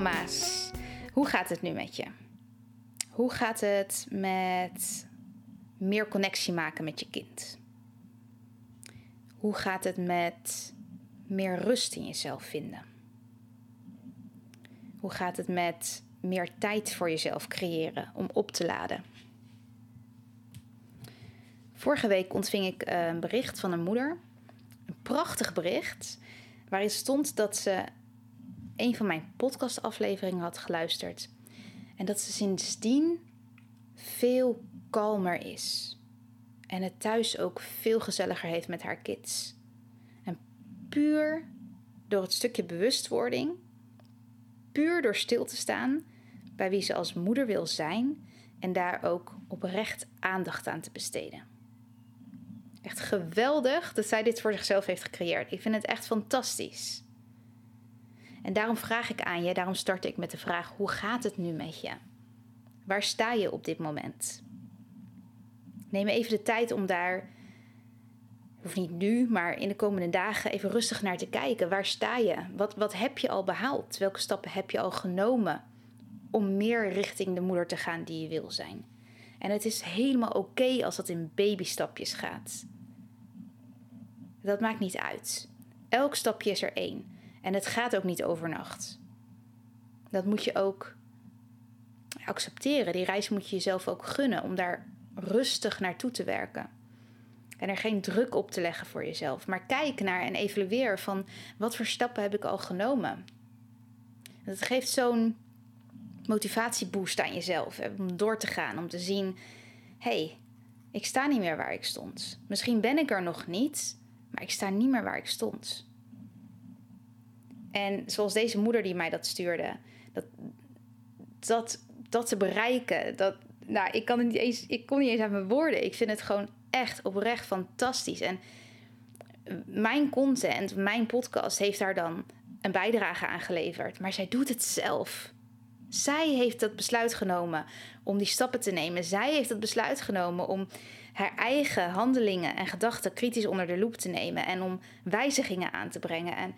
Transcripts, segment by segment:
Mama's, hoe gaat het nu met je? Hoe gaat het met meer connectie maken met je kind? Hoe gaat het met meer rust in jezelf vinden? Hoe gaat het met meer tijd voor jezelf creëren om op te laden? Vorige week ontving ik een bericht van een moeder. Een prachtig bericht. Waarin stond dat ze een van mijn podcastafleveringen had geluisterd. En dat ze sindsdien veel kalmer is. En het thuis ook veel gezelliger heeft met haar kids. En puur door het stukje bewustwording, puur door stil te staan bij wie ze als moeder wil zijn en daar ook oprecht aandacht aan te besteden. Echt geweldig dat zij dit voor zichzelf heeft gecreëerd. Ik vind het echt fantastisch. En daarom vraag ik aan je, daarom start ik met de vraag: hoe gaat het nu met je? Waar sta je op dit moment? Neem even de tijd om daar, of niet nu, maar in de komende dagen even rustig naar te kijken. Waar sta je? Wat, wat heb je al behaald? Welke stappen heb je al genomen om meer richting de moeder te gaan die je wil zijn? En het is helemaal oké als dat in babystapjes gaat. Dat maakt niet uit. Elk stapje is er één. En het gaat ook niet overnacht. Dat moet je ook accepteren. Die reis moet je jezelf ook gunnen om daar rustig naartoe te werken. En er geen druk op te leggen voor jezelf. Maar kijk naar en evalueer van wat voor stappen heb ik al genomen. Het geeft zo'n motivatieboost aan jezelf. Om door te gaan, om te zien: hé, hey, ik sta niet meer waar ik stond. Misschien ben ik er nog niet, maar ik sta niet meer waar ik stond. En zoals deze moeder die mij dat stuurde, dat, dat, dat te bereiken, dat, nou, ik, kan het niet eens, ik kon niet eens aan mijn woorden. Ik vind het gewoon echt oprecht fantastisch. En mijn content, mijn podcast heeft daar dan een bijdrage aan geleverd. Maar zij doet het zelf. Zij heeft dat besluit genomen om die stappen te nemen. Zij heeft het besluit genomen om haar eigen handelingen en gedachten kritisch onder de loep te nemen en om wijzigingen aan te brengen. En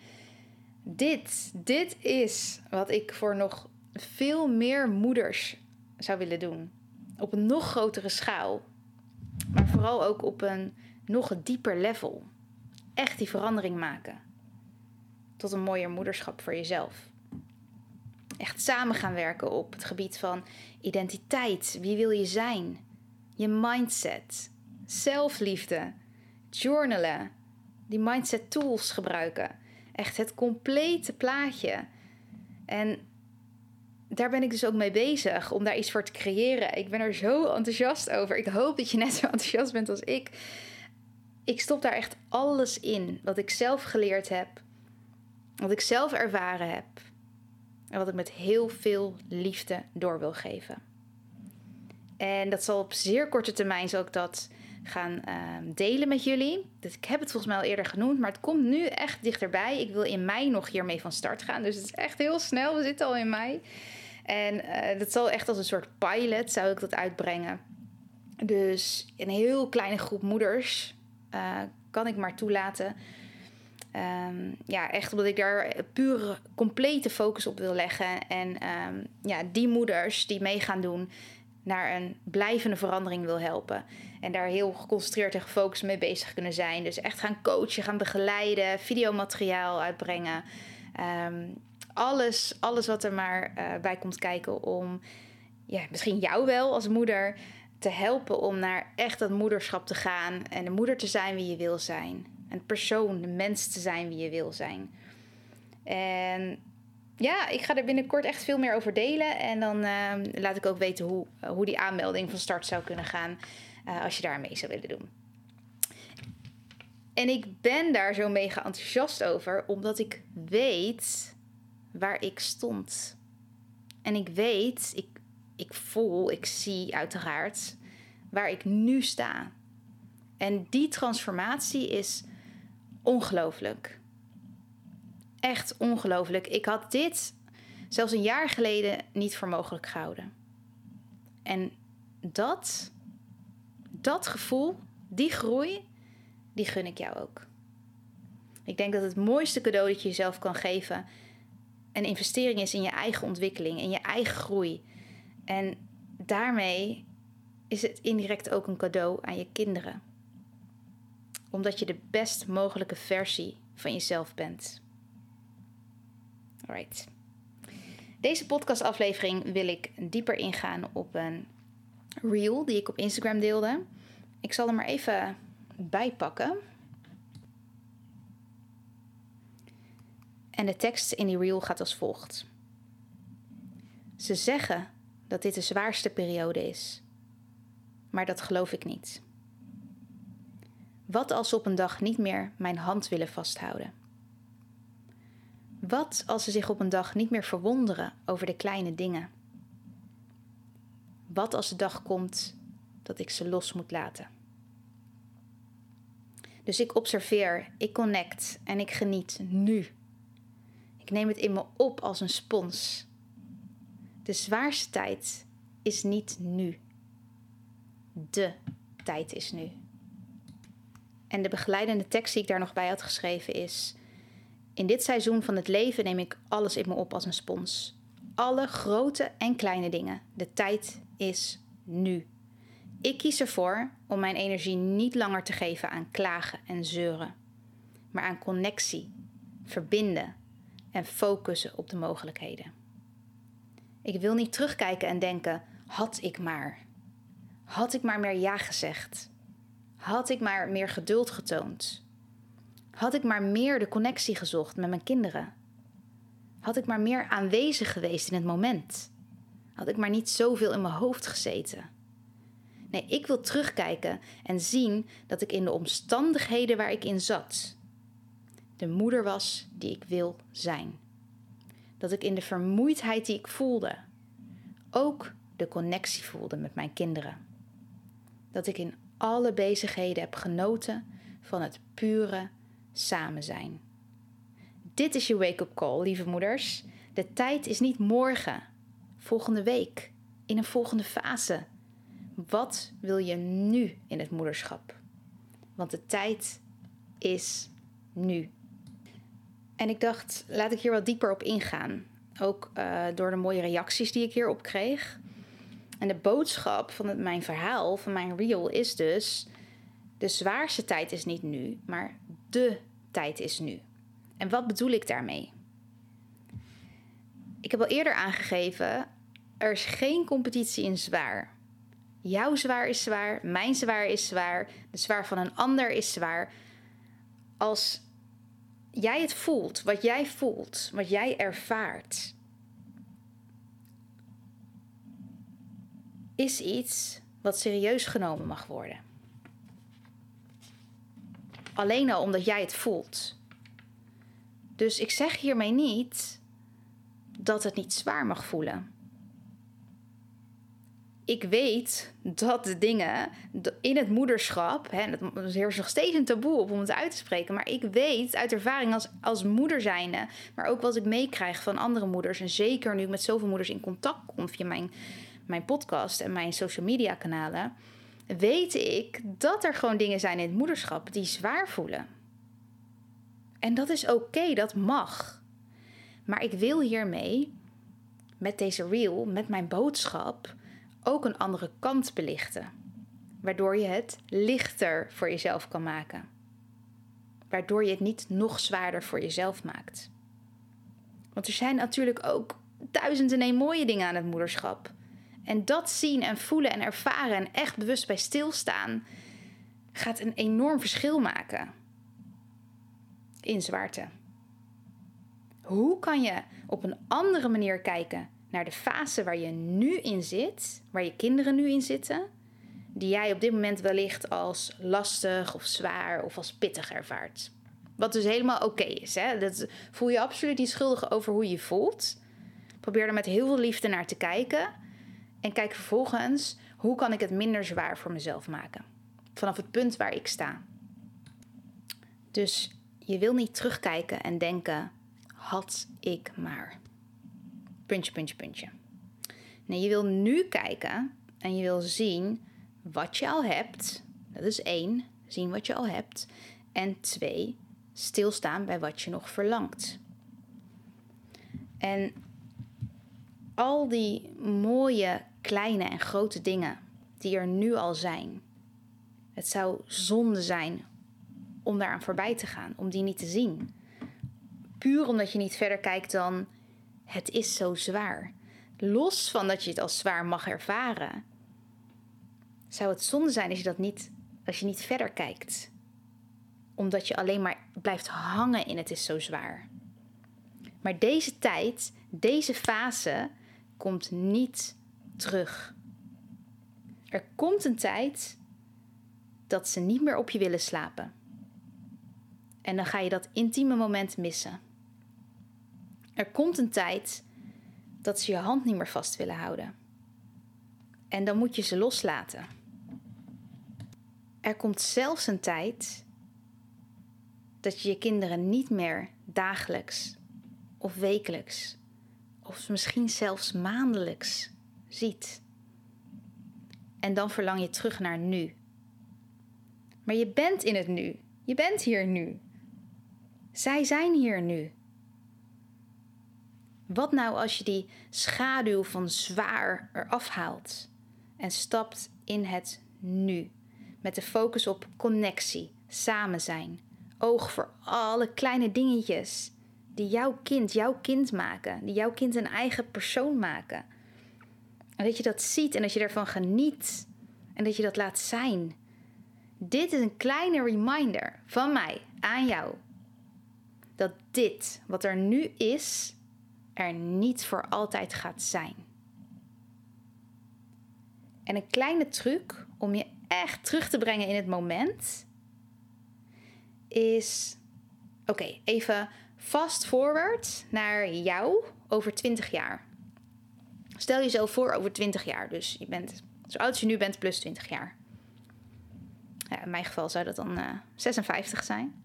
dit, dit is wat ik voor nog veel meer moeders zou willen doen. Op een nog grotere schaal. Maar vooral ook op een nog dieper level. Echt die verandering maken. Tot een mooier moederschap voor jezelf. Echt samen gaan werken op het gebied van identiteit. Wie wil je zijn? Je mindset. Zelfliefde. Journalen. Die mindset tools gebruiken Echt het complete plaatje. En daar ben ik dus ook mee bezig om daar iets voor te creëren. Ik ben er zo enthousiast over. Ik hoop dat je net zo enthousiast bent als ik. Ik stop daar echt alles in wat ik zelf geleerd heb, wat ik zelf ervaren heb en wat ik met heel veel liefde door wil geven. En dat zal op zeer korte termijn zal ik dat gaan ehm, delen met jullie. Dus ik heb het volgens mij al eerder genoemd, maar het komt nu echt dichterbij. Ik wil in mei nog hiermee van start gaan. Dus het is echt heel snel. We zitten al in mei. En uh, dat zal echt als een soort pilot zou ik dat uitbrengen. Dus een heel kleine groep moeders uh, kan ik maar toelaten. Um, ja, echt omdat ik daar pure, complete focus op wil leggen. En um, ja, die moeders die mee gaan doen, naar een blijvende verandering wil helpen. En daar heel geconcentreerd en gefocust mee bezig kunnen zijn. Dus echt gaan coachen, gaan begeleiden, videomateriaal uitbrengen. Um, alles, alles wat er maar uh, bij komt kijken om ja, misschien jou wel als moeder te helpen om naar echt dat moederschap te gaan. En de moeder te zijn wie je wil zijn. Een persoon, de mens te zijn wie je wil zijn. En ja, ik ga er binnenkort echt veel meer over delen. En dan ehm, laat ik ook weten hoe, hoe die aanmelding van start zou kunnen gaan. Uh, als je daar mee zou willen doen. En ik ben daar zo mega enthousiast over, omdat ik weet waar ik stond. En ik weet, ik, ik voel, ik zie uiteraard waar ik nu sta. En die transformatie is ongelooflijk. Echt ongelooflijk. Ik had dit zelfs een jaar geleden niet voor mogelijk gehouden. En dat, dat gevoel, die groei, die gun ik jou ook. Ik denk dat het mooiste cadeau dat je jezelf kan geven een investering is in je eigen ontwikkeling, in je eigen groei. En daarmee is het indirect ook een cadeau aan je kinderen. Omdat je de best mogelijke versie van jezelf bent. Alright. Deze podcastaflevering wil ik dieper ingaan op een reel die ik op Instagram deelde. Ik zal hem maar even bijpakken. En de tekst in die reel gaat als volgt. Ze zeggen dat dit de zwaarste periode is, maar dat geloof ik niet. Wat als ze op een dag niet meer mijn hand willen vasthouden? Wat als ze zich op een dag niet meer verwonderen over de kleine dingen? Wat als de dag komt dat ik ze los moet laten? Dus ik observeer, ik connect en ik geniet nu. Ik neem het in me op als een spons. De zwaarste tijd is niet nu. De tijd is nu. En de begeleidende tekst die ik daar nog bij had geschreven is: In dit seizoen van het leven neem ik alles in me op als een spons. Alle grote en kleine dingen. De tijd is nu. Ik kies ervoor om mijn energie niet langer te geven aan klagen en zeuren, maar aan connectie, verbinden en focussen op de mogelijkheden. Ik wil niet terugkijken en denken: had ik maar. Had ik maar meer ja gezegd. Had ik maar meer geduld getoond. Had ik maar meer de connectie gezocht met mijn kinderen. Had ik maar meer aanwezig geweest in het moment. Had ik maar niet zoveel in mijn hoofd gezeten. Nee, ik wil terugkijken en zien dat ik in de omstandigheden waar ik in zat, de moeder was die ik wil zijn. Dat ik in de vermoeidheid die ik voelde, ook de connectie voelde met mijn kinderen. Dat ik in alle bezigheden heb genoten van het pure samen zijn. Dit is je wake-up call, lieve moeders. De tijd is niet morgen, volgende week, in een volgende fase. Wat wil je nu in het moederschap? Want de tijd is nu. En ik dacht, laat ik hier wat dieper op ingaan. Ook uh, door de mooie reacties die ik hierop kreeg. En de boodschap van het, mijn verhaal, van mijn reel, is dus: de zwaarste tijd is niet nu, maar de tijd is nu. En wat bedoel ik daarmee? Ik heb al eerder aangegeven: er is geen competitie in zwaar. Jouw zwaar is zwaar, mijn zwaar is zwaar, de zwaar van een ander is zwaar. Als jij het voelt, wat jij voelt, wat jij ervaart, is iets wat serieus genomen mag worden. Alleen al omdat jij het voelt. Dus ik zeg hiermee niet dat het niet zwaar mag voelen ik weet dat de dingen in het moederschap, hè, is nog steeds een taboe op om het uit te spreken, maar ik weet uit ervaring als, als moeder zijnde, maar ook wat ik meekrijg van andere moeders, en zeker nu ik met zoveel moeders in contact kom via mijn, mijn podcast en mijn social media kanalen, weet ik dat er gewoon dingen zijn in het moederschap die zwaar voelen. En dat is oké, dat mag. Maar ik wil hiermee, met deze reel, met mijn boodschap, ook een andere kant belichten, waardoor je het lichter voor jezelf kan maken. Waardoor je het niet nog zwaarder voor jezelf maakt. Want er zijn natuurlijk ook duizenden en mooie dingen aan het moederschap. En dat zien en voelen en ervaren en echt bewust bij stilstaan, gaat een enorm verschil maken in zwaarte. Hoe kan je op een andere manier kijken naar de fase waar je nu in zit, waar je kinderen nu in zitten, die jij op dit moment wellicht als lastig of zwaar of als pittig ervaart? Wat dus helemaal oké is. Hè? Dat voel je absoluut niet schuldig over hoe je voelt. Probeer er met heel veel liefde naar te kijken. En kijk vervolgens, hoe kan ik het minder zwaar voor mezelf maken? Vanaf het punt waar ik sta. Dus je wil niet terugkijken en denken: had ik maar. Puntje, puntje, puntje. Nee, je wil nu kijken en je wil zien wat je al hebt. Dat is één, zien wat je al hebt. En twee, stilstaan bij wat je nog verlangt. En al die mooie kleine en grote dingen die er nu al zijn. Het zou zonde zijn om daaraan voorbij te gaan, om die niet te zien. Puur omdat je niet verder kijkt dan het is zo zwaar. Los van dat je het als zwaar mag ervaren, zou het zonde zijn als je dat niet, als je niet verder kijkt. Omdat je alleen maar blijft hangen in het is zo zwaar. Maar deze tijd, deze fase, komt niet terug. Er komt een tijd dat ze niet meer op je willen slapen. En dan ga je dat intieme moment missen. Er komt een tijd dat ze je hand niet meer vast willen houden. En dan moet je ze loslaten. Er komt zelfs een tijd dat je je kinderen niet meer dagelijks of wekelijks of misschien zelfs maandelijks ziet. En dan verlang je terug naar nu. Maar je bent in het nu. Je bent hier nu. Zij zijn hier nu. Wat nou als je die schaduw van zwaar eraf haalt en stapt in het nu? Met de focus op connectie, samen zijn, oog voor alle kleine dingetjes die jouw kind jouw kind maken, die jouw kind een eigen persoon maken. En dat je dat ziet en dat je ervan geniet en dat je dat laat zijn. Dit is een kleine reminder van mij aan jou. Dat dit, wat er nu is, er niet voor altijd gaat zijn. En een kleine truc om je echt terug te brengen in het moment is: oké, even fast forward naar jou over 20 jaar. Stel jezelf voor over 20 jaar. Dus je bent zo oud als je nu bent plus 20 jaar. Ja, in mijn geval zou dat dan uh, eh, 56 zijn.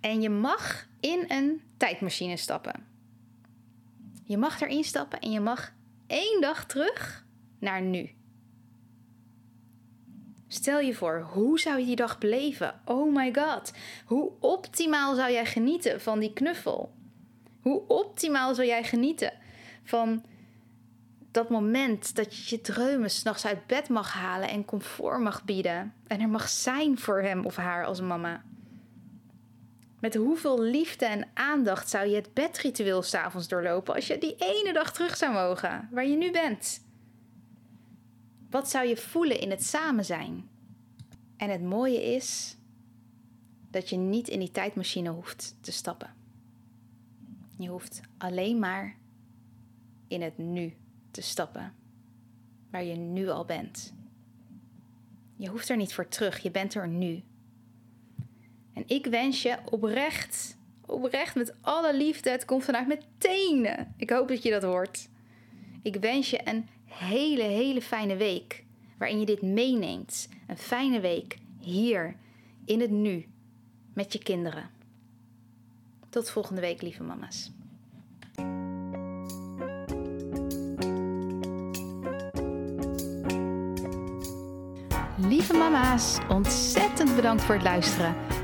En je mag in een tijdmachine stappen. Je mag erin stappen en je mag één dag terug naar nu. Stel je voor, hoe zou je die dag beleven? Oh my god, hoe optimaal zou jij genieten van die knuffel? Hoe optimaal zou jij genieten van dat moment dat je je dreumen s'nachts uit bed mag halen en comfort mag bieden en er mag zijn voor hem of haar als mama? Met hoeveel liefde en aandacht zou je het bedritueel s'avonds doorlopen als je die ene dag terug zou mogen, waar je nu bent? Wat zou je voelen in het samen zijn? En het mooie is dat je niet in die tijdmachine hoeft te stappen. Je hoeft alleen maar in het nu te stappen, waar je nu al bent. Je hoeft er niet voor terug, je bent er nu. En ik wens je oprecht, oprecht met alle liefde, het komt vanuit mijn tenen. Ik hoop dat je dat hoort. Ik wens je een hele, hele fijne week waarin je dit meeneemt. Een fijne week hier in het nu met je kinderen. Tot volgende week, lieve mama's. Lieve mama's, ontzettend bedankt voor het luisteren.